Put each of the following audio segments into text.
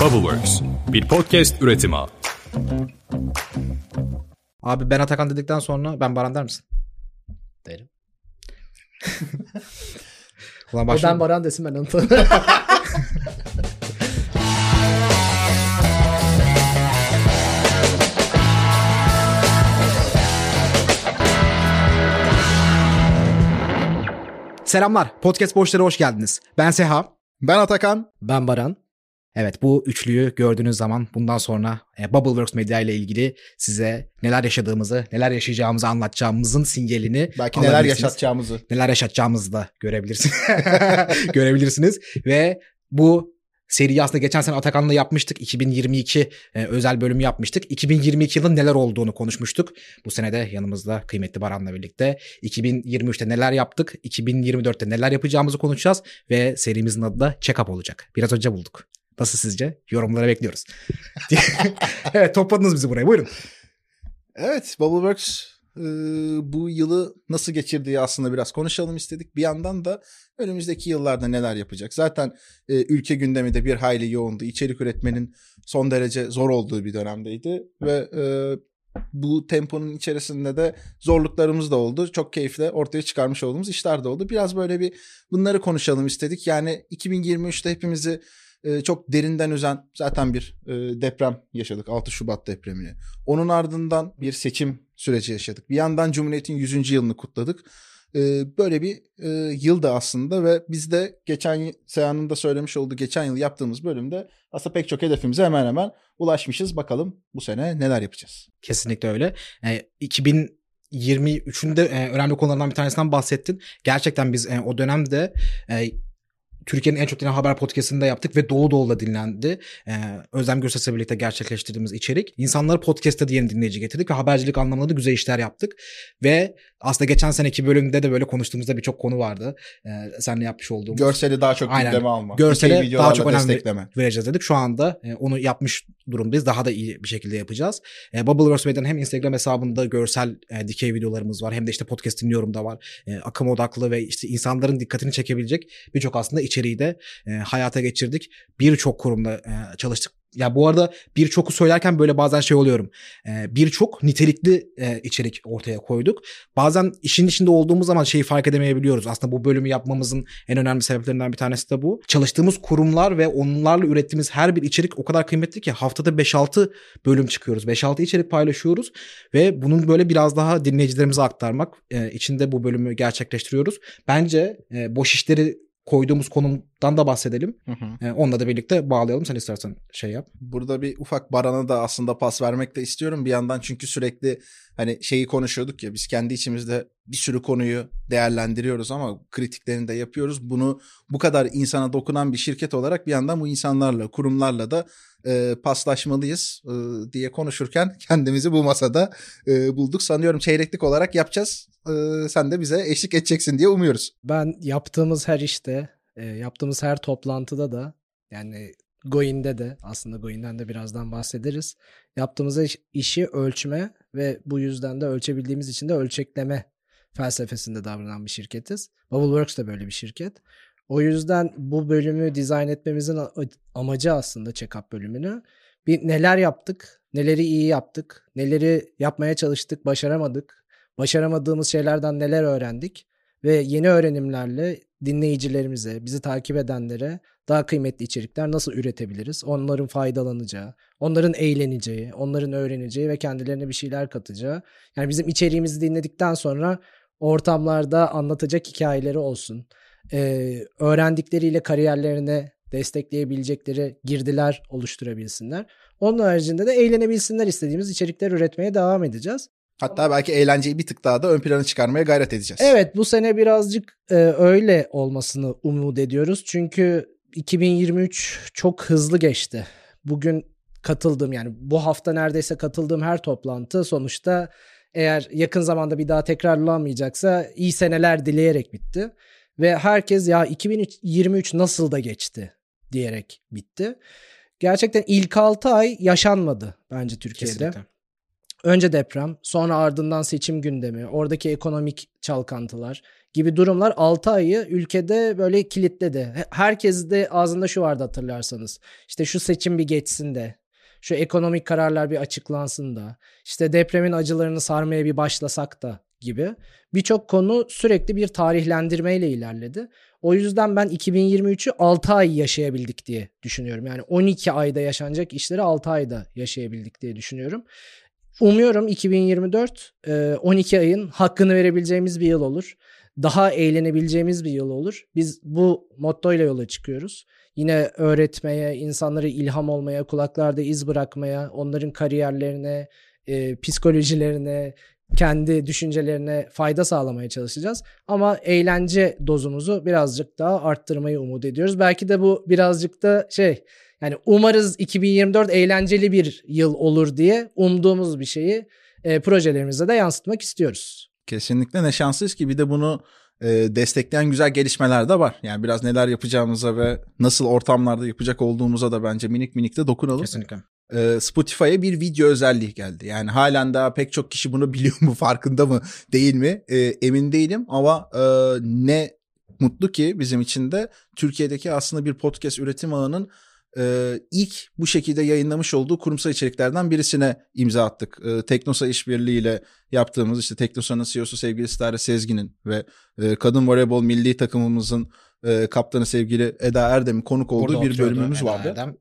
Bubbleworks, bir podcast üretimi. Abi ben Atakan dedikten sonra ben Baran der misin? Derim. Ulan O başlayalım. ben Baran desin ben onu Selamlar. Podcast Boşlara hoş geldiniz. Ben Seha. Ben Atakan. Ben Baran. Evet bu üçlüyü gördüğünüz zaman bundan sonra e, Bubbleworks Media ile ilgili size neler yaşadığımızı, neler yaşayacağımızı anlatacağımızın sinyalini Belki neler yaşatacağımızı. neler yaşatacağımızı da görebilirsiniz. görebilirsiniz ve bu seriyi aslında geçen sene Atakan'la yapmıştık. 2022 e, özel bölümü yapmıştık. 2022 yılında neler olduğunu konuşmuştuk. Bu sene de yanımızda kıymetli Baran'la birlikte 2023'te neler yaptık, 2024'te neler yapacağımızı konuşacağız ve serimizin adı da Check-up olacak. Biraz önce bulduk. Nasıl sizce? Yorumlara bekliyoruz. evet topladınız bizi buraya. Buyurun. Evet Bubbleworks e, bu yılı nasıl geçirdiği aslında biraz konuşalım istedik. Bir yandan da önümüzdeki yıllarda neler yapacak. Zaten e, ülke gündemi de bir hayli yoğundu. İçerik üretmenin son derece zor olduğu bir dönemdeydi. Ve e, bu temponun içerisinde de zorluklarımız da oldu. Çok keyifle ortaya çıkarmış olduğumuz işler de oldu. Biraz böyle bir bunları konuşalım istedik. Yani 2023'te hepimizi e, çok derinden üzen zaten bir e, deprem yaşadık 6 Şubat depremini. Onun ardından bir seçim süreci yaşadık. Bir yandan Cumhuriyet'in 100. yılını kutladık. E, böyle bir e, yılda aslında ve biz de geçen Seyhan'ın da söylemiş olduğu geçen yıl yaptığımız bölümde aslında pek çok hedefimize hemen hemen ulaşmışız. Bakalım bu sene neler yapacağız. Kesinlikle öyle. E, 2023'ün de e, önemli konularından bir tanesinden bahsettin. Gerçekten biz e, o dönemde e, Türkiye'nin en çok dinlenen haber podcastını da yaptık ve dolu dolu dinlendi. Ee, Özlem Gürses'le birlikte gerçekleştirdiğimiz içerik. İnsanları podcast'a da yeni dinleyici getirdik ve habercilik anlamında da güzel işler yaptık. Ve aslında geçen seneki bölümde de böyle konuştuğumuzda birçok konu vardı. Ee, seninle yapmış olduğumuz. Görseli daha çok Aynen. gündeme alma. Görsele dikey daha çok önem vereceğiz dedik. Şu anda e, onu yapmış durumdayız. Daha da iyi bir şekilde yapacağız. E, Bubbleverse Medya'nın hem Instagram hesabında görsel e, dikey videolarımız var. Hem de işte podcast dinliyorum da var. E, akım odaklı ve işte insanların dikkatini çekebilecek birçok aslında içeriği de e, hayata geçirdik. Birçok kurumda e, çalıştık. Ya bu arada birçoku söylerken böyle bazen şey oluyorum. E, birçok nitelikli e, içerik ortaya koyduk. Bazen işin içinde olduğumuz zaman şeyi fark edemeyebiliyoruz. Aslında bu bölümü yapmamızın en önemli sebeplerinden bir tanesi de bu. Çalıştığımız kurumlar ve onlarla ürettiğimiz her bir içerik o kadar kıymetli ki haftada 5-6 bölüm çıkıyoruz. 5-6 içerik paylaşıyoruz ve bunun böyle biraz daha dinleyicilerimize aktarmak e, için de bu bölümü gerçekleştiriyoruz. Bence e, boş işleri koyduğumuz konumdan da bahsedelim. Hı hı. E, onunla da birlikte bağlayalım. Sen istersen şey yap. Burada bir ufak Baran'a da aslında pas vermek de istiyorum bir yandan çünkü sürekli hani şeyi konuşuyorduk ya biz kendi içimizde bir sürü konuyu değerlendiriyoruz ama kritiklerini de yapıyoruz. Bunu bu kadar insana dokunan bir şirket olarak bir yandan bu insanlarla, kurumlarla da e, paslaşmalıyız e, diye konuşurken kendimizi bu masada e, bulduk. Sanıyorum çeyreklik olarak yapacağız. E, sen de bize eşlik edeceksin diye umuyoruz. Ben yaptığımız her işte, e, yaptığımız her toplantıda da yani Goin'de de aslında Goin'den de birazdan bahsederiz. Yaptığımız iş- işi ölçme ve bu yüzden de ölçebildiğimiz için de ölçekleme felsefesinde davranan bir şirketiz. Bubbleworks da böyle bir şirket. O yüzden bu bölümü dizayn etmemizin amacı aslında check-up bölümünü. Bir neler yaptık, neleri iyi yaptık, neleri yapmaya çalıştık, başaramadık. Başaramadığımız şeylerden neler öğrendik ve yeni öğrenimlerle dinleyicilerimize, bizi takip edenlere daha kıymetli içerikler nasıl üretebiliriz? Onların faydalanacağı, onların eğleneceği, onların öğreneceği ve kendilerine bir şeyler katacağı. Yani bizim içeriğimizi dinledikten sonra ortamlarda anlatacak hikayeleri olsun. Ee, öğrendikleriyle kariyerlerine destekleyebilecekleri girdiler oluşturabilsinler. Onun haricinde de eğlenebilsinler istediğimiz içerikler üretmeye devam edeceğiz. Hatta belki eğlenceyi bir tık daha da ön plana çıkarmaya gayret edeceğiz. Evet bu sene birazcık e, öyle olmasını umut ediyoruz. Çünkü 2023 çok hızlı geçti. Bugün katıldığım yani bu hafta neredeyse katıldığım her toplantı sonuçta eğer yakın zamanda bir daha tekrarlanmayacaksa iyi seneler dileyerek bitti. Ve herkes ya 2023 nasıl da geçti diyerek bitti. Gerçekten ilk 6 ay yaşanmadı bence Türkiye'de. Kesinlikle. Önce deprem, sonra ardından seçim gündemi, oradaki ekonomik çalkantılar, gibi durumlar 6 ayı ülkede böyle kilitledi. Herkes de ağzında şu vardı hatırlarsanız. İşte şu seçim bir geçsin de şu ekonomik kararlar bir açıklansın da işte depremin acılarını sarmaya bir başlasak da gibi birçok konu sürekli bir tarihlendirmeyle ilerledi. O yüzden ben 2023'ü 6 ay yaşayabildik diye düşünüyorum. Yani 12 ayda yaşanacak işleri 6 ayda yaşayabildik diye düşünüyorum. Umuyorum 2024 12 e, ayın hakkını verebileceğimiz bir yıl olur. Daha eğlenebileceğimiz bir yıl olur. Biz bu mottoyla yola çıkıyoruz. Yine öğretmeye, insanları ilham olmaya, kulaklarda iz bırakmaya, onların kariyerlerine, e, psikolojilerine, kendi düşüncelerine fayda sağlamaya çalışacağız. Ama eğlence dozumuzu birazcık daha arttırmayı umut ediyoruz. Belki de bu birazcık da şey yani umarız 2024 eğlenceli bir yıl olur diye umduğumuz bir şeyi e, projelerimize de yansıtmak istiyoruz. Kesinlikle ne şanslıyız ki bir de bunu e, destekleyen güzel gelişmeler de var. Yani biraz neler yapacağımıza ve nasıl ortamlarda yapacak olduğumuza da bence minik minik de dokunalım. Kesinlikle. E, Spotify'a bir video özelliği geldi. Yani halen daha pek çok kişi bunu biliyor mu farkında mı değil mi e, emin değilim ama e, ne mutlu ki bizim için de Türkiye'deki aslında bir podcast üretim ağının e, ilk bu şekilde yayınlamış olduğu kurumsal içeriklerden birisine imza attık. E, Teknosa işbirliğiyle yaptığımız işte Teknosa'nın CEO'su sevgili Stare Sezgin'in ve e, kadın voleybol milli takımımızın e, kaptanı sevgili Eda Erdem'in konuk olduğu burada bir bölümümüz Eda vardı. Erdem.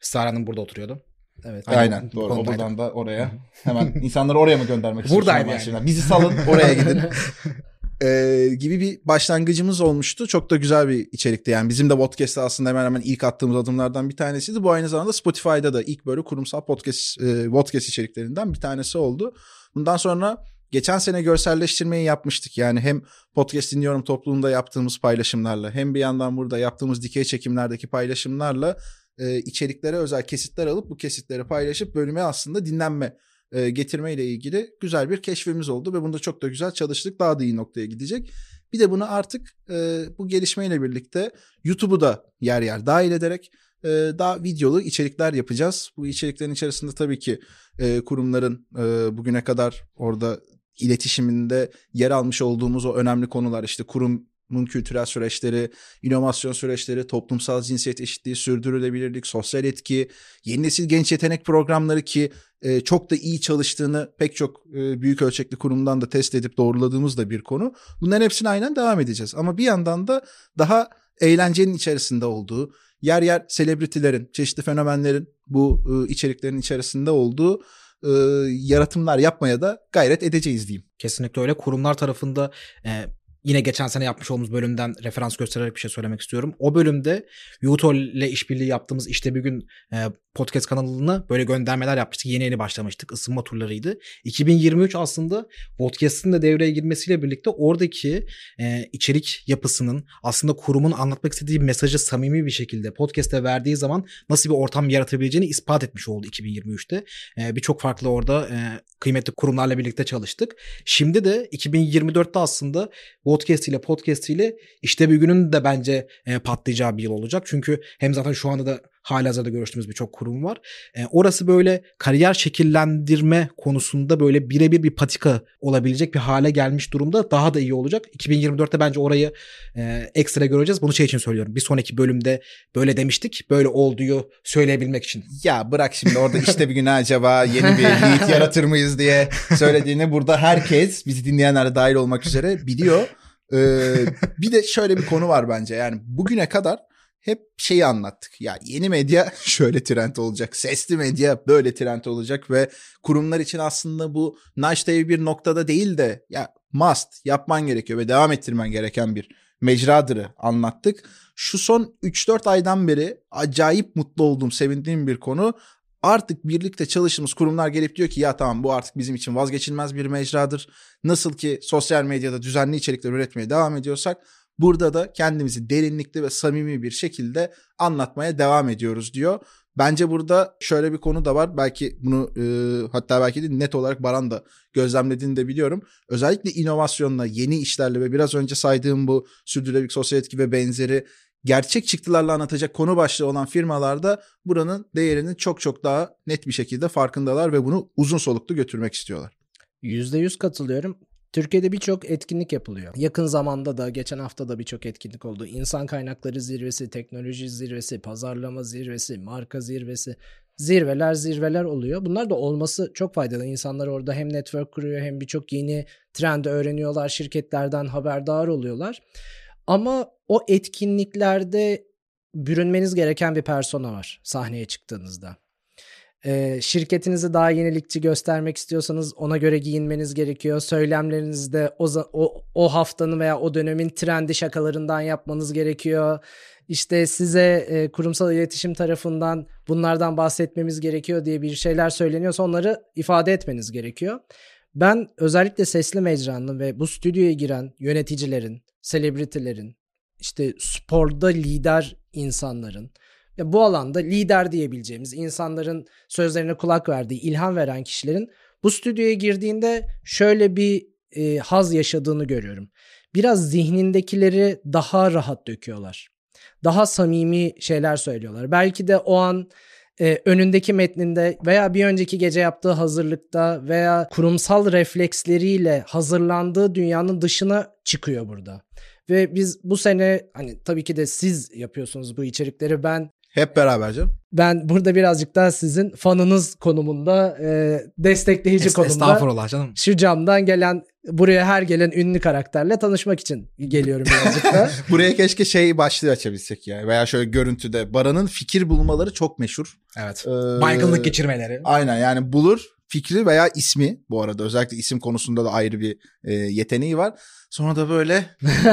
Stare Hanım burada oturuyordu. Evet. Aynen, Aynen doğru. O buradan da oraya hemen insanları oraya mı göndermek istiyorsun? Buradaydı yani. Bizi salın oraya gidin. e, gibi bir başlangıcımız olmuştu. Çok da güzel bir içerikti yani. Bizim de podcast'te aslında hemen hemen ilk attığımız adımlardan bir tanesiydi. Bu aynı zamanda Spotify'da da ilk böyle kurumsal podcast, e, podcast içeriklerinden bir tanesi oldu. Bundan sonra geçen sene görselleştirmeyi yapmıştık. Yani hem podcast dinliyorum topluluğunda yaptığımız paylaşımlarla hem bir yandan burada yaptığımız dikey çekimlerdeki paylaşımlarla e, içeriklere özel kesitler alıp bu kesitleri paylaşıp bölüme aslında dinlenme e, getirme ile ilgili güzel bir keşfimiz oldu ve bunda çok da güzel çalıştık. Daha da iyi noktaya gidecek. Bir de bunu artık e, bu gelişmeyle birlikte YouTube'u da yer yer dahil ederek e, daha videolu içerikler yapacağız. Bu içeriklerin içerisinde tabii ki e, kurumların e, bugüne kadar orada iletişiminde yer almış olduğumuz o önemli konular işte kurum kültürel süreçleri, inovasyon süreçleri, toplumsal cinsiyet eşitliği, sürdürülebilirlik, sosyal etki, yeni nesil genç yetenek programları ki e, çok da iyi çalıştığını pek çok e, büyük ölçekli kurumdan da test edip doğruladığımız da bir konu. Bunların hepsine aynen devam edeceğiz. Ama bir yandan da daha eğlencenin içerisinde olduğu, yer yer selebritilerin, çeşitli fenomenlerin bu e, içeriklerin içerisinde olduğu e, yaratımlar yapmaya da gayret edeceğiz diyeyim. Kesinlikle öyle. Kurumlar tarafında e, yine geçen sene yapmış olduğumuz bölümden referans göstererek bir şey söylemek istiyorum. O bölümde Utol ile işbirliği yaptığımız işte bir gün e, podcast kanalına böyle göndermeler yapmıştık. Yeni yeni başlamıştık. Isınma turlarıydı. 2023 aslında podcast'ın da devreye girmesiyle birlikte oradaki e, içerik yapısının aslında kurumun anlatmak istediği mesajı samimi bir şekilde podcast'e verdiği zaman nasıl bir ortam yaratabileceğini ispat etmiş oldu 2023'te. E, Birçok farklı orada e, kıymetli kurumlarla birlikte çalıştık. Şimdi de 2024'te aslında podcast ile podcast ile işte bir günün de bence e, patlayacağı bir yıl olacak. Çünkü hem zaten şu anda da halihazırda görüştüğümüz birçok kurum var. E, orası böyle kariyer şekillendirme konusunda böyle birebir bir patika olabilecek bir hale gelmiş durumda. Daha da iyi olacak. 2024'te bence orayı e, ekstra göreceğiz. Bunu şey için söylüyorum. Bir sonraki bölümde böyle demiştik. Böyle olduğu söyleyebilmek için. Ya bırak şimdi orada işte bir gün acaba yeni bir lead yaratır mıyız diye söylediğini burada herkes bizi dinleyenler dahil olmak üzere biliyor. Ee, bir de şöyle bir konu var bence. Yani bugüne kadar hep şeyi anlattık. Ya yeni medya şöyle trend olacak. Sesli medya böyle trend olacak ve kurumlar için aslında bu nice bir noktada değil de ya must yapman gerekiyor ve devam ettirmen gereken bir mecradırı anlattık. Şu son 3-4 aydan beri acayip mutlu olduğum, sevindiğim bir konu. Artık birlikte çalıştığımız kurumlar gelip diyor ki ya tamam bu artık bizim için vazgeçilmez bir mecradır. Nasıl ki sosyal medyada düzenli içerikler üretmeye devam ediyorsak Burada da kendimizi derinlikli ve samimi bir şekilde anlatmaya devam ediyoruz diyor. Bence burada şöyle bir konu da var. Belki bunu e, hatta belki de net olarak Baran da gözlemlediğini de biliyorum. Özellikle inovasyonla, yeni işlerle ve biraz önce saydığım bu sürdürülebilir sosyal etki ve benzeri gerçek çıktılarla anlatacak konu başlığı olan firmalarda buranın değerinin çok çok daha net bir şekilde farkındalar ve bunu uzun soluklu götürmek istiyorlar. %100 katılıyorum Türkiye'de birçok etkinlik yapılıyor. Yakın zamanda da geçen hafta da birçok etkinlik oldu. İnsan kaynakları zirvesi, teknoloji zirvesi, pazarlama zirvesi, marka zirvesi, zirveler zirveler oluyor. Bunlar da olması çok faydalı. İnsanlar orada hem network kuruyor hem birçok yeni trend öğreniyorlar, şirketlerden haberdar oluyorlar. Ama o etkinliklerde bürünmeniz gereken bir persona var sahneye çıktığınızda. Ee, şirketinizi daha yenilikçi göstermek istiyorsanız ona göre giyinmeniz gerekiyor. Söylemlerinizde o, o, o haftanın veya o dönemin trendi şakalarından yapmanız gerekiyor. İşte size e, kurumsal iletişim tarafından bunlardan bahsetmemiz gerekiyor diye bir şeyler söyleniyorsa onları ifade etmeniz gerekiyor. Ben özellikle sesli mecranın ve bu stüdyoya giren yöneticilerin, selebritilerin, işte sporda lider insanların ve bu alanda lider diyebileceğimiz insanların sözlerine kulak verdiği, ilham veren kişilerin bu stüdyoya girdiğinde şöyle bir e, haz yaşadığını görüyorum. Biraz zihnindekileri daha rahat döküyorlar. Daha samimi şeyler söylüyorlar. Belki de o an e, önündeki metninde veya bir önceki gece yaptığı hazırlıkta veya kurumsal refleksleriyle hazırlandığı dünyanın dışına çıkıyor burada. Ve biz bu sene hani tabii ki de siz yapıyorsunuz bu içerikleri. Ben hep beraber canım. Ben burada birazcık daha sizin fanınız konumunda, e, destekleyici Es- konumda. Estağfurullah canım. Şu camdan gelen, buraya her gelen ünlü karakterle tanışmak için geliyorum birazcık da. Buraya keşke şey başlığı açabilsek ya. Veya şöyle görüntüde. Baran'ın fikir bulmaları çok meşhur. Evet. Ee, Baygınlık geçirmeleri. Aynen yani bulur fikri veya ismi bu arada özellikle isim konusunda da ayrı bir e, yeteneği var. Sonra da böyle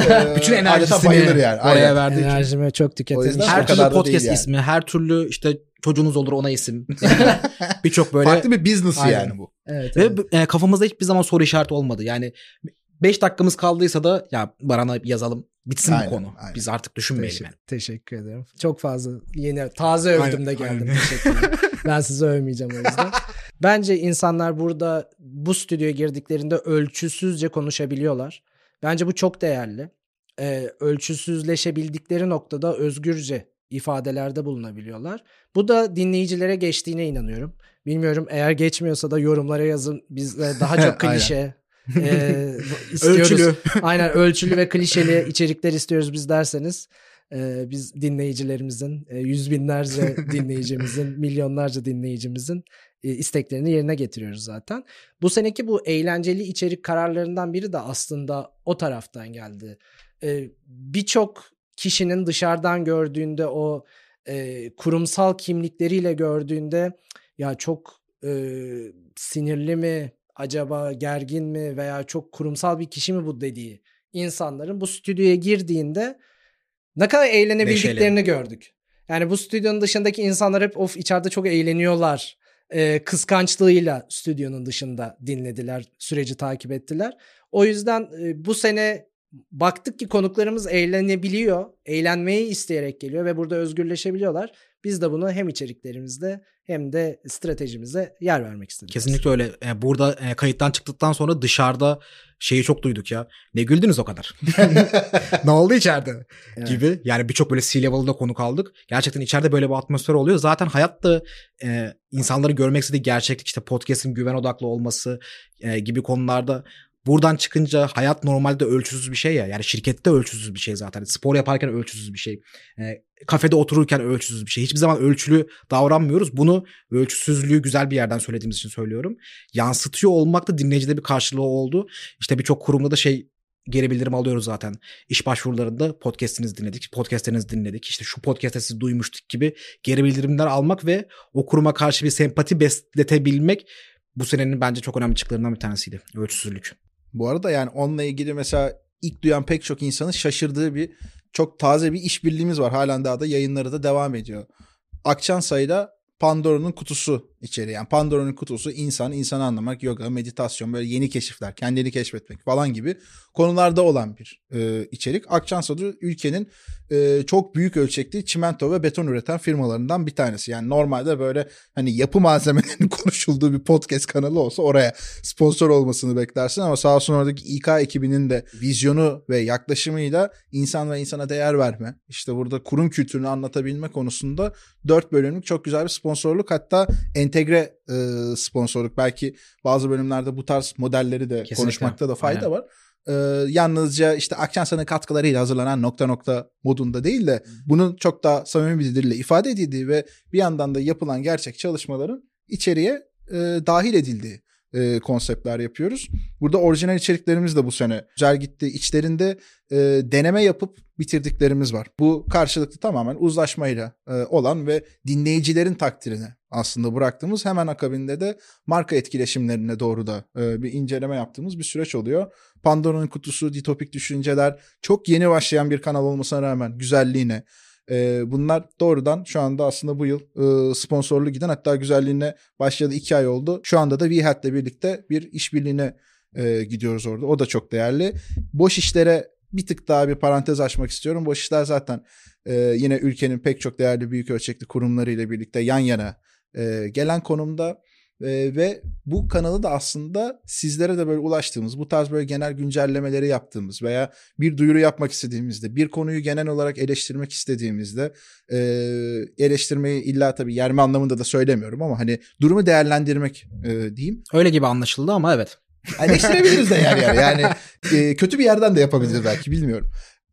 e, Bütün enerjisini bayılır yani. oraya verdi. Enerjimi çok O tüketmiş. yüzden Her türlü podcast yani. ismi, her türlü işte çocuğunuz olur ona isim. Birçok böyle. Farklı bir business Aynen. yani bu. Evet, Ve evet. e, kafamızda hiçbir zaman soru işareti olmadı. Yani 5 dakikamız kaldıysa da ya Baran'a yazalım bitsin Aynen, bu konu. aynen. Biz artık düşünmeyelim Teşekkür, yani. teşekkür ederim. Çok fazla yeni taze övdüm de geldim. aynen. Teşekkürler. ben sizi övmeyeceğim o yüzden. Bence insanlar burada bu stüdyoya girdiklerinde ölçüsüzce konuşabiliyorlar. Bence bu çok değerli. Ee, ölçüsüzleşebildikleri noktada özgürce ifadelerde bulunabiliyorlar. Bu da dinleyicilere geçtiğine inanıyorum. Bilmiyorum eğer geçmiyorsa da yorumlara yazın. Biz de daha çok klişe e, istiyoruz. Ölçülü. Aynen ölçülü ve klişeli içerikler istiyoruz biz derseniz e, biz dinleyicilerimizin e, yüz binlerce dinleyicimizin milyonlarca dinleyicimizin e, isteklerini yerine getiriyoruz zaten. Bu seneki bu eğlenceli içerik kararlarından biri de aslında o taraftan geldi. E, Birçok kişinin dışarıdan gördüğünde o e, kurumsal kimlikleriyle gördüğünde ya çok e, sinirli mi acaba gergin mi veya çok kurumsal bir kişi mi bu dediği insanların bu stüdyoya girdiğinde ne kadar eğlenebildiklerini gördük. Yani bu stüdyonun dışındaki insanlar hep of içeride çok eğleniyorlar e, kıskançlığıyla stüdyonun dışında dinlediler, süreci takip ettiler. O yüzden e, bu sene baktık ki konuklarımız eğlenebiliyor, eğlenmeyi isteyerek geliyor ve burada özgürleşebiliyorlar. Biz de bunu hem içeriklerimizde hem de stratejimize yer vermek istedik. Kesinlikle öyle. E, burada e, kayıttan çıktıktan sonra dışarıda şeyi çok duyduk ya. Ne güldünüz o kadar? ne oldu içeride? Evet. Gibi. Yani birçok böyle C-level'da konuk aldık. Gerçekten içeride böyle bir atmosfer oluyor. Zaten hayat da e, insanları görmek istediği gerçeklik işte podcast'in güven odaklı olması e, gibi konularda Buradan çıkınca hayat normalde ölçüsüz bir şey ya. Yani şirkette ölçüsüz bir şey zaten. Spor yaparken ölçüsüz bir şey. E, kafede otururken ölçüsüz bir şey. Hiçbir zaman ölçülü davranmıyoruz. Bunu ölçüsüzlüğü güzel bir yerden söylediğimiz için söylüyorum. Yansıtıyor olmak da dinleyicide bir karşılığı oldu. İşte birçok kurumda da şey geri bildirim alıyoruz zaten. İş başvurularında podcast'inizi dinledik, podcast'lerinizi dinledik. İşte şu podcast'te sizi duymuştuk gibi geri bildirimler almak ve o kuruma karşı bir sempati besletebilmek bu senenin bence çok önemli çıktılarından bir tanesiydi. Ölçüsüzlük. Bu arada yani onunla ilgili mesela ilk duyan pek çok insanın şaşırdığı bir çok taze bir işbirliğimiz var. Halen daha da yayınları da devam ediyor. Akçansay'da Pandora'nın kutusu içeri. Yani Pandora'nın kutusu insan, insanı anlamak, yoga, meditasyon, böyle yeni keşifler, kendini keşfetmek falan gibi konularda olan bir e, içerik. Akçansa'da ülkenin e, çok büyük ölçekli çimento ve beton üreten firmalarından bir tanesi. Yani normalde böyle hani yapı malzemelerinin konuşulduğu bir podcast kanalı olsa oraya sponsor olmasını beklersin ama sağ olsun oradaki İK ekibinin de vizyonu ve yaklaşımıyla insan ve insana değer verme, işte burada kurum kültürünü anlatabilme konusunda 4 bölümlük çok güzel bir sponsorluk hatta entegre e, sponsorluk belki bazı bölümlerde bu tarz modelleri de Kesinlikle. konuşmakta da fayda Aynen. var. E, yalnızca işte Akçansa'nın katkılarıyla hazırlanan nokta nokta modunda değil de bunun çok daha samimi bir dille ifade edildiği ve bir yandan da yapılan gerçek çalışmaların içeriye e, dahil edildiği e, konseptler yapıyoruz. Burada orijinal içeriklerimiz de bu sene güzel gitti. İçlerinde e, deneme yapıp bitirdiklerimiz var. Bu karşılıklı tamamen uzlaşmayla e, olan ve dinleyicilerin takdirine aslında bıraktığımız hemen akabinde de marka etkileşimlerine doğru da e, bir inceleme yaptığımız bir süreç oluyor. Pandora'nın kutusu, ditopik düşünceler çok yeni başlayan bir kanal olmasına rağmen güzelliğine e, bunlar doğrudan şu anda aslında bu yıl e, sponsorlu giden hatta güzelliğine başladı iki ay oldu. Şu anda da VHAT'le birlikte bir işbirliğine e, gidiyoruz orada. O da çok değerli. Boş işlere bir tık daha bir parantez açmak istiyorum. Boş işler zaten e, yine ülkenin pek çok değerli büyük ölçekli kurumlarıyla birlikte yan yana e, gelen konumda e, ve bu kanalı da aslında sizlere de böyle ulaştığımız, bu tarz böyle genel güncellemeleri yaptığımız veya bir duyuru yapmak istediğimizde, bir konuyu genel olarak eleştirmek istediğimizde e, eleştirmeyi illa tabii yerme anlamında da söylemiyorum ama hani durumu değerlendirmek e, diyeyim. Öyle gibi anlaşıldı ama evet. Eleştirebiliriz de yer yer. Yani e, kötü bir yerden de yapabiliriz belki bilmiyorum.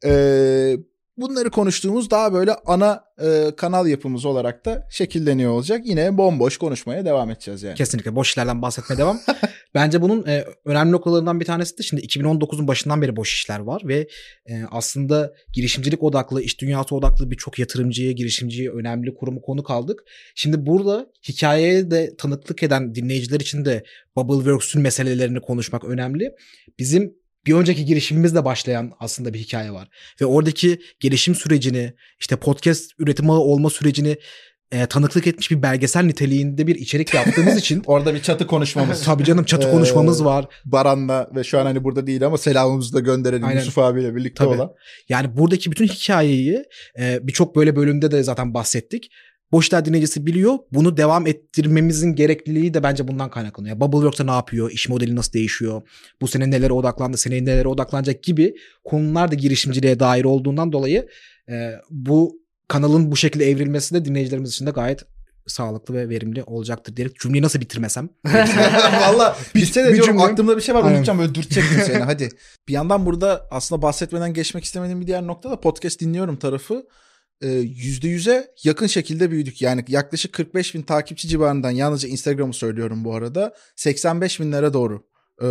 E, bunları konuştuğumuz daha böyle ana e, kanal yapımız olarak da şekilleniyor olacak. Yine bomboş konuşmaya devam edeceğiz yani. Kesinlikle boş işlerden bahsetmeye devam. Bence bunun e, önemli noktalarından bir tanesi de şimdi 2019'un başından beri boş işler var ve e, aslında girişimcilik odaklı, iş dünyası odaklı birçok yatırımcıya, girişimciye önemli kurumu konuk aldık. Şimdi burada hikayeye de tanıklık eden dinleyiciler için de Bubbleworks'ün meselelerini konuşmak önemli. Bizim bir önceki girişimimizle başlayan aslında bir hikaye var. Ve oradaki gelişim sürecini, işte podcast üretim ağı olma sürecini e, tanıklık etmiş bir belgesel niteliğinde bir içerik yaptığımız için Orada bir çatı konuşmamız. tabii canım çatı Ee, konuşmamız var. Baran'la ve şu an hani burada değil ama selamımızı da gönderelim Aynen. Yusuf abiyle birlikte Tabii. olan. Yani buradaki bütün hikayeyi e, birçok böyle bölümde de zaten bahsettik. Boşlar dinleyicisi biliyor. Bunu devam ettirmemizin gerekliliği de bence bundan kaynaklanıyor. Bubbleworks'ta ne yapıyor? İş modeli nasıl değişiyor? Bu sene nelere odaklandı? Seneye nelere odaklanacak gibi konular da girişimciliğe dair olduğundan dolayı e, bu kanalın bu şekilde evrilmesi de dinleyicilerimiz için de gayet sağlıklı ve verimli olacaktır diyerek cümleyi nasıl bitirmesem. Valla bitse de bir diyorum cümle- aklımda bir şey var Aynen. unutacağım böyle dürtecektim seni hadi. Bir yandan burada aslında bahsetmeden geçmek istemediğim bir diğer nokta da podcast dinliyorum tarafı. Ee, %100'e yakın şekilde büyüdük. Yani yaklaşık 45 bin takipçi civarından yalnızca Instagram'ı söylüyorum bu arada. 85 binlere doğru e,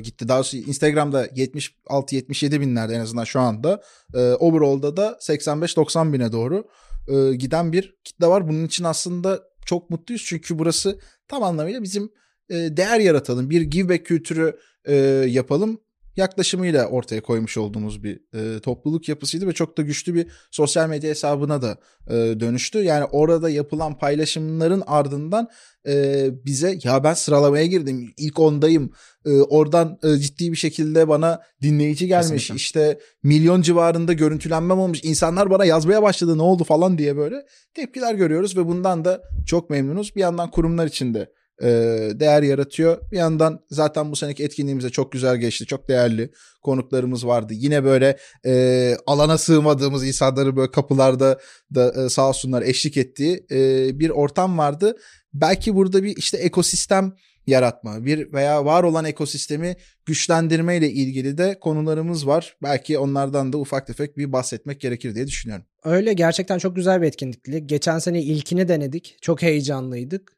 gitti. Daha doğrusu Instagram'da 76-77 binlerde en azından şu anda. E, overall'da da 85-90 bine doğru e, giden bir kitle var. Bunun için aslında çok mutluyuz. Çünkü burası tam anlamıyla bizim e, değer yaratalım. Bir give back kültürü e, yapalım yaklaşımıyla ortaya koymuş olduğumuz bir e, topluluk yapısıydı ve çok da güçlü bir sosyal medya hesabına da e, dönüştü. Yani orada yapılan paylaşımların ardından e, bize ya ben sıralamaya girdim ilk ondayım e, oradan e, ciddi bir şekilde bana dinleyici gelmiş Kesinlikle. işte milyon civarında görüntülenmem olmuş insanlar bana yazmaya başladı ne oldu falan diye böyle tepkiler görüyoruz ve bundan da çok memnunuz. Bir yandan kurumlar için de e, değer yaratıyor. Bir yandan zaten bu seneki etkinliğimize çok güzel geçti. Çok değerli konuklarımız vardı. Yine böyle e, alana sığmadığımız insanları böyle kapılarda da e, sağ olsunlar eşlik ettiği e, bir ortam vardı. Belki burada bir işte ekosistem yaratma, bir veya var olan ekosistemi güçlendirme ile ilgili de konularımız var. Belki onlardan da ufak tefek bir bahsetmek gerekir diye düşünüyorum. Öyle gerçekten çok güzel bir etkinlikti. Geçen sene ilkini denedik. Çok heyecanlıydık.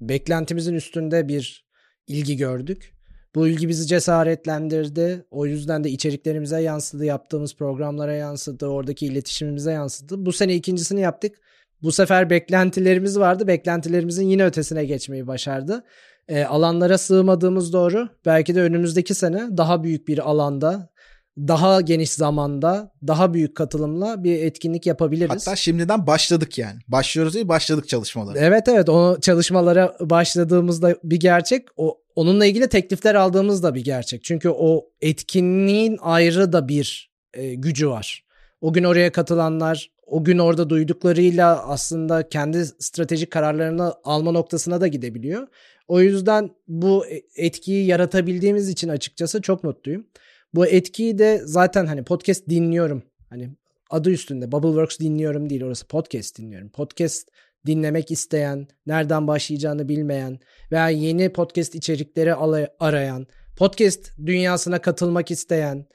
Beklentimizin üstünde bir ilgi gördük. Bu ilgi bizi cesaretlendirdi. O yüzden de içeriklerimize yansıdı, yaptığımız programlara yansıdı, oradaki iletişimimize yansıdı. Bu sene ikincisini yaptık. Bu sefer beklentilerimiz vardı. Beklentilerimizin yine ötesine geçmeyi başardı. E, alanlara sığmadığımız doğru. Belki de önümüzdeki sene daha büyük bir alanda, daha geniş zamanda, daha büyük katılımla bir etkinlik yapabiliriz. Hatta şimdiden başladık yani. Başlıyoruz değil başladık çalışmalara. Evet evet o çalışmalara başladığımızda bir gerçek. O onunla ilgili teklifler aldığımız da bir gerçek. Çünkü o etkinliğin ayrı da bir e, gücü var. O gün oraya katılanlar o gün orada duyduklarıyla aslında kendi stratejik kararlarını alma noktasına da gidebiliyor. O yüzden bu e, etkiyi yaratabildiğimiz için açıkçası çok mutluyum. Bu etkiyi de zaten hani podcast dinliyorum. Hani adı üstünde Bubbleworks dinliyorum değil orası podcast dinliyorum. Podcast dinlemek isteyen, nereden başlayacağını bilmeyen veya yeni podcast içerikleri arayan, podcast dünyasına katılmak isteyen,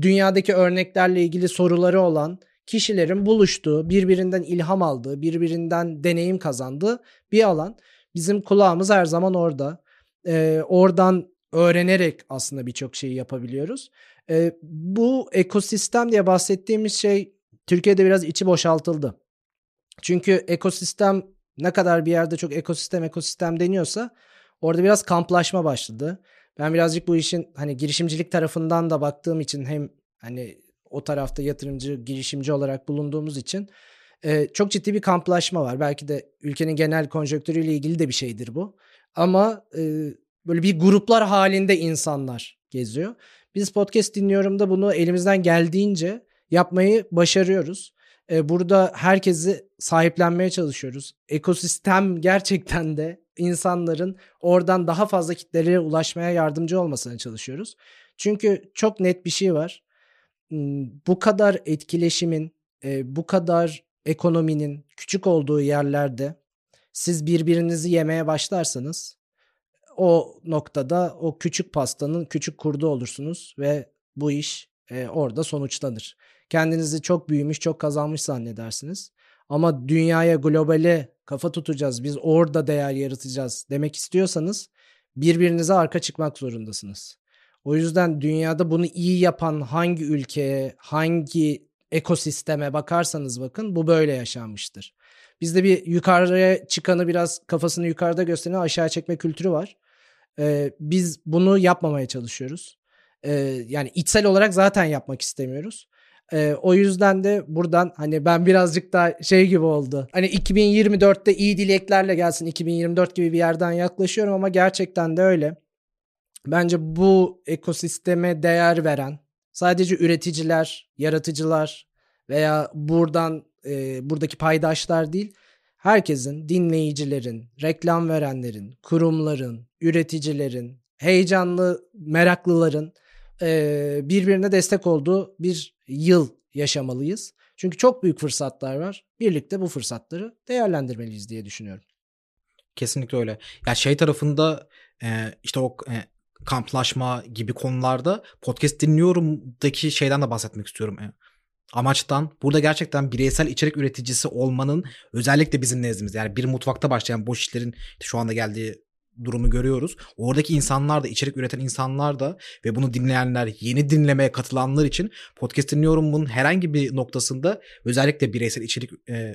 dünyadaki örneklerle ilgili soruları olan kişilerin buluştuğu, birbirinden ilham aldığı, birbirinden deneyim kazandığı bir alan. Bizim kulağımız her zaman orada. Ee, oradan öğrenerek aslında birçok şeyi yapabiliyoruz. Ee, bu ekosistem diye bahsettiğimiz şey Türkiye'de biraz içi boşaltıldı. Çünkü ekosistem ne kadar bir yerde çok ekosistem ekosistem deniyorsa orada biraz kamplaşma başladı. Ben birazcık bu işin hani girişimcilik tarafından da baktığım için hem hani o tarafta yatırımcı, girişimci olarak bulunduğumuz için e, çok ciddi bir kamplaşma var. Belki de ülkenin genel konjonktürüyle ilgili de bir şeydir bu. Ama e, böyle bir gruplar halinde insanlar geziyor. Biz podcast dinliyorum da bunu elimizden geldiğince yapmayı başarıyoruz. E, burada herkesi sahiplenmeye çalışıyoruz. Ekosistem gerçekten de insanların oradan daha fazla kitlelere ulaşmaya yardımcı olmasına çalışıyoruz. Çünkü çok net bir şey var. Hmm, Bu kadar etkileşimin, e, bu kadar ekonominin küçük olduğu yerlerde siz birbirinizi yemeye başlarsanız o noktada o küçük pastanın küçük kurdu olursunuz ve bu iş e, orada sonuçlanır. Kendinizi çok büyümüş, çok kazanmış zannedersiniz. Ama dünyaya, globale kafa tutacağız, biz orada değer yaratacağız demek istiyorsanız birbirinize arka çıkmak zorundasınız. O yüzden dünyada bunu iyi yapan hangi ülkeye, hangi ekosisteme bakarsanız bakın bu böyle yaşanmıştır. Bizde bir yukarıya çıkanı biraz kafasını yukarıda gösteren aşağı çekme kültürü var. Ee, biz bunu yapmamaya çalışıyoruz. Ee, yani içsel olarak zaten yapmak istemiyoruz. Ee, o yüzden de buradan hani ben birazcık daha şey gibi oldu. Hani 2024'te iyi dileklerle gelsin 2024 gibi bir yerden yaklaşıyorum ama gerçekten de öyle. Bence bu ekosisteme değer veren sadece üreticiler, yaratıcılar veya buradan e, buradaki paydaşlar değil, herkesin, dinleyicilerin, reklam verenlerin, kurumların, üreticilerin, heyecanlı, meraklıların e, birbirine destek olduğu bir yıl yaşamalıyız. Çünkü çok büyük fırsatlar var. Birlikte bu fırsatları değerlendirmeliyiz diye düşünüyorum. Kesinlikle öyle. Ya şey tarafında e, işte o e, kamplaşma gibi konularda podcast dinliyorumdaki şeyden de bahsetmek istiyorum. E, amaçtan burada gerçekten bireysel içerik üreticisi olmanın özellikle bizim nezdimizde yani bir mutfakta başlayan boş işlerin şu anda geldiği durumu görüyoruz. Oradaki insanlar da içerik üreten insanlar da ve bunu dinleyenler yeni dinlemeye katılanlar için podcast dinliyorumun herhangi bir noktasında özellikle bireysel içerik e,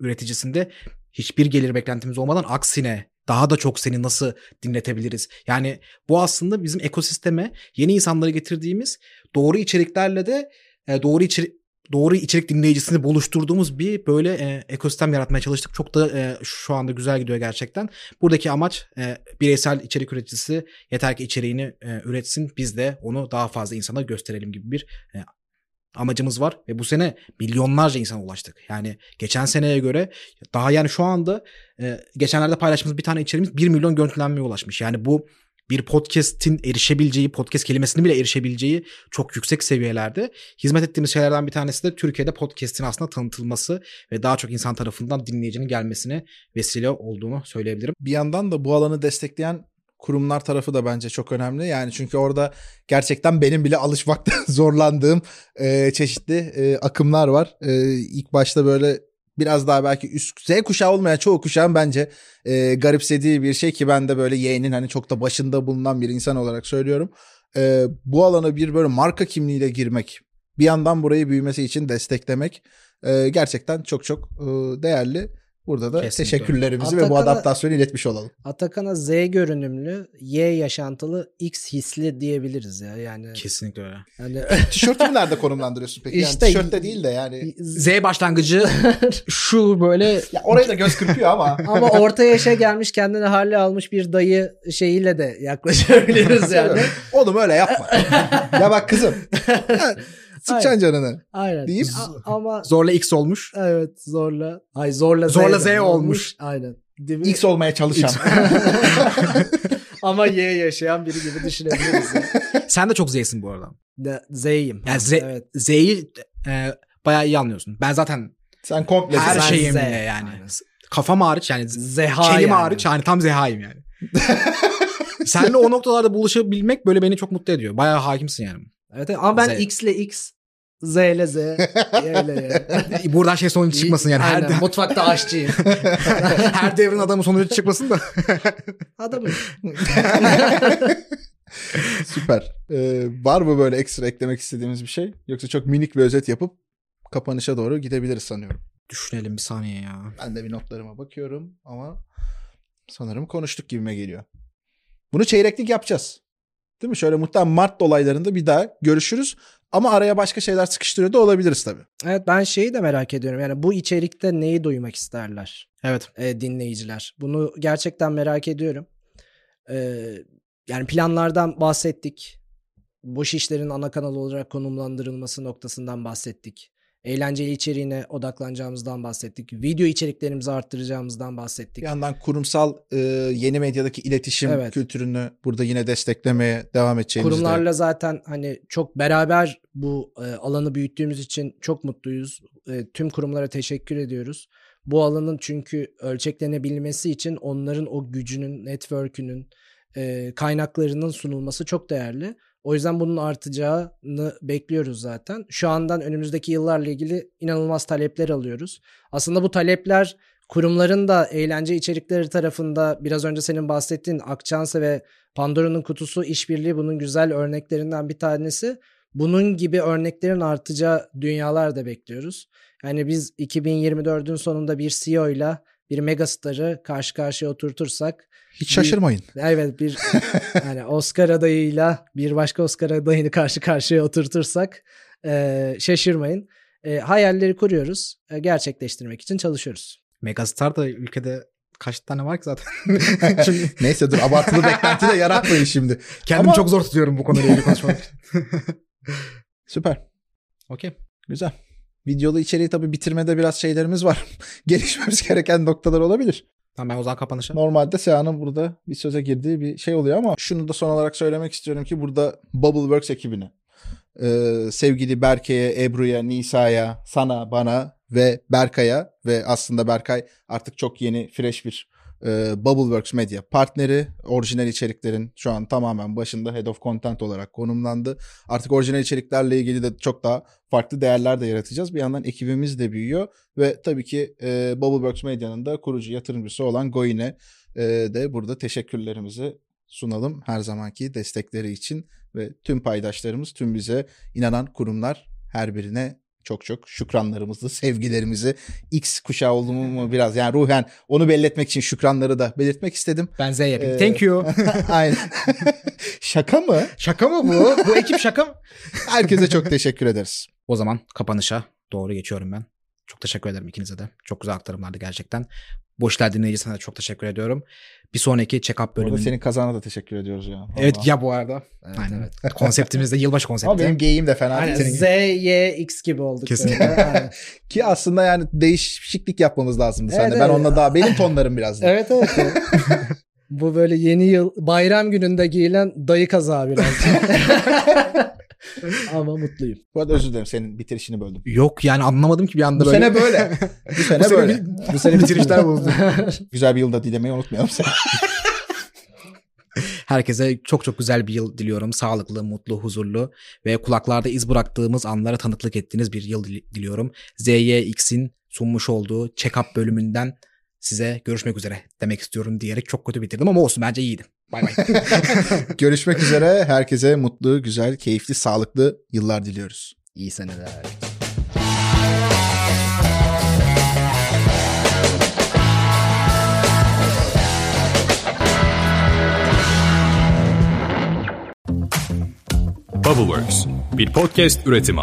üreticisinde hiçbir gelir beklentimiz olmadan aksine daha da çok seni nasıl dinletebiliriz? Yani bu aslında bizim ekosisteme yeni insanları getirdiğimiz doğru içeriklerle de e, doğru içerik doğru içerik dinleyicisini buluşturduğumuz bir böyle e, ekosistem yaratmaya çalıştık. Çok da e, şu anda güzel gidiyor gerçekten. Buradaki amaç e, bireysel içerik üreticisi yeter ki içeriğini e, üretsin. Biz de onu daha fazla insana gösterelim gibi bir e, amacımız var ve bu sene milyonlarca insana ulaştık. Yani geçen seneye göre daha yani şu anda e, geçenlerde paylaştığımız bir tane içeriğimiz 1 milyon görüntülenmeye ulaşmış. Yani bu bir podcast'in erişebileceği, podcast kelimesini bile erişebileceği çok yüksek seviyelerde. Hizmet ettiğimiz şeylerden bir tanesi de Türkiye'de podcast'in aslında tanıtılması ve daha çok insan tarafından dinleyicinin gelmesine vesile olduğunu söyleyebilirim. Bir yandan da bu alanı destekleyen kurumlar tarafı da bence çok önemli. Yani çünkü orada gerçekten benim bile alışmakta zorlandığım e, çeşitli e, akımlar var. E, ilk başta böyle biraz daha belki üst Z kuşağı olmayan çoğu kuşağın bence e, garipsediği bir şey ki ben de böyle yeğenin hani çok da başında bulunan bir insan olarak söylüyorum. E, bu alana bir böyle marka kimliğiyle girmek, bir yandan burayı büyümesi için desteklemek e, gerçekten çok çok e, değerli. Burada da Kesinlikle. teşekkürlerimizi ve bu Atakan'a- adaptasyonu iletmiş olalım. Atakan'a Z görünümlü, Y yaşantılı, X hisli diyebiliriz ya. Yani Kesinlikle öyle. yani Tişörtümü nerede konumlandırıyorsun peki? Yani İşte- tişörtte değil de yani. Z başlangıcı şu böyle Ya orayı da göz kırpıyor ama. ama orta yaşa gelmiş kendine hale almış bir dayı şeyiyle de yaklaşabiliriz yani. Oğlum öyle yapma. ya bak kızım. Sıkacaksın canını. Aynen. Deyip- A- ama zorla X olmuş. evet zorla. Ay zorla Z. Zorla Z de olmuş. Aynen. Değil mi? X olmaya çalışan. ama Y yaşayan biri gibi düşünebiliriz. ya. Sen de çok Z'sin bu arada. De- Z'yim. Yani Z, Evet. Z'yi e, bayağı iyi anlıyorsun. Ben zaten Sen komple her Ben şeyimle Z. yani. Aynen. Kafam hariç yani Zeha kelime yani. hariç hani tam zehayım yani. Seninle o noktalarda buluşabilmek böyle beni çok mutlu ediyor. Bayağı hakimsin yani. Evet, evet. ama ben Z. X ile X, Z ile Z, Y ile Y. Buradan şey sonucu çıkmasın yani. Her, Aynen, mutfakta aşçıyım. her devrin adamı sonucu çıkmasın da. Adamım. Süper. Ee, var mı böyle ekstra eklemek istediğimiz bir şey? Yoksa çok minik bir özet yapıp kapanışa doğru gidebiliriz sanıyorum. Düşünelim bir saniye ya. Ben de bir notlarıma bakıyorum ama sanırım konuştuk gibime geliyor. Bunu çeyreklik yapacağız. Değil mi? Şöyle muhtemelen Mart dolaylarında bir daha görüşürüz. Ama araya başka şeyler sıkıştırıyor da olabiliriz tabii. Evet ben şeyi de merak ediyorum. Yani bu içerikte neyi duymak isterler Evet. e, dinleyiciler? Bunu gerçekten merak ediyorum. E, yani planlardan bahsettik. Boş işlerin ana kanal olarak konumlandırılması noktasından bahsettik. Eğlenceli içeriğine odaklanacağımızdan bahsettik. Video içeriklerimizi arttıracağımızdan bahsettik. Bir yandan kurumsal e, yeni medyadaki iletişim Evet. kültürünü burada yine desteklemeye devam edeceğimizi de- Kurumlarla zaten hani çok beraber bu e, alanı büyüttüğümüz için çok mutluyuz. E, tüm kurumlara teşekkür ediyoruz. Bu alanın çünkü ölçeklenebilmesi için onların o gücünün, network'ünün, e, kaynaklarının sunulması çok değerli. O yüzden bunun artacağını bekliyoruz zaten. Şu andan önümüzdeki yıllarla ilgili inanılmaz talepler alıyoruz. Aslında bu talepler kurumların da eğlence içerikleri tarafında biraz önce senin bahsettiğin Akçansa ve Pandora'nın kutusu işbirliği bunun güzel örneklerinden bir tanesi. Bunun gibi örneklerin artacağı dünyalar da bekliyoruz. Yani biz 2024'ün sonunda bir CEO ile bir megastarı karşı karşıya oturtursak Hiç şaşırmayın. Evet bir yani Oscar adayıyla bir başka Oscar adayını karşı karşıya oturtursak e, şaşırmayın. E, hayalleri kuruyoruz. E, gerçekleştirmek için çalışıyoruz. Megastar da ülkede kaç tane var ki zaten. Çünkü Neyse dur abartılı beklenti de yaratmayın şimdi. kendimi Ama- çok zor tutuyorum bu konuyla ilgili konuşmak için. Süper. Okey. Güzel. Videolu içeriği tabii bitirmede biraz şeylerimiz var. Gelişmemiz gereken noktalar olabilir. Tamam ben o zaman kapanışa. Normalde Seha'nın burada bir söze girdiği bir şey oluyor ama şunu da son olarak söylemek istiyorum ki burada Bubbleworks ekibine e, sevgili Berke'ye, Ebru'ya, Nisa'ya, sana, bana ve Berkay'a ve aslında Berkay artık çok yeni, fresh bir e, Bubbleworks Media partneri. Orijinal içeriklerin şu an tamamen başında Head of Content olarak konumlandı. Artık orijinal içeriklerle ilgili de çok daha farklı değerler de yaratacağız. Bir yandan ekibimiz de büyüyor ve tabii ki e, Bubbleworks Medya'nın da kurucu yatırımcısı olan Goin'e e, de burada teşekkürlerimizi sunalım her zamanki destekleri için ve tüm paydaşlarımız, tüm bize inanan kurumlar her birine çok çok şükranlarımızı, sevgilerimizi X kuşağı olduğumu mu biraz yani ruhen onu belli etmek için şükranları da belirtmek istedim. Ben Z yapayım. Ee, Thank you. Aynen. Şaka mı? şaka mı bu? Bu ekip şaka mı? Herkese çok teşekkür ederiz. O zaman kapanışa doğru geçiyorum ben. Çok teşekkür ederim ikinize de. Çok güzel aktarımlardı gerçekten. Boşlar dinleyicisine de çok teşekkür ediyorum. Bir sonraki check-up arada bölümünde. senin kazana da teşekkür ediyoruz ya. Evet Vallahi. ya bu arada. Evet, Aynen. evet. Konseptimizde yılbaşı konsepti. Ama benim geyiğim de fena değil. Z, Y, X gibi olduk. Kesinlikle. Ki aslında yani değişiklik yapmamız lazımdı Evet, sende. Ben evet. onunla daha benim tonlarım biraz. evet evet. Bu böyle yeni yıl bayram gününde giyilen dayı kazağı biraz. Ama mutluyum. Bu arada özür dilerim senin bitirişini böldüm. Yok yani anlamadım ki bir anda Bu böyle. sene böyle. Bu sene Bu sene böyle. bu sene bitirişler bozdu. Güzel bir yılda dilemeyi unutmayalım. Herkese çok çok güzel bir yıl diliyorum. Sağlıklı, mutlu, huzurlu ve kulaklarda iz bıraktığımız anlara tanıklık ettiğiniz bir yıl dili- diliyorum. ZYX'in sunmuş olduğu check-up bölümünden size görüşmek üzere demek istiyorum diyerek çok kötü bitirdim ama olsun bence iyiydi. Bay bay. Görüşmek üzere. Herkese mutlu, güzel, keyifli, sağlıklı yıllar diliyoruz. İyi seneler. Bubbleworks bir podcast üretimi.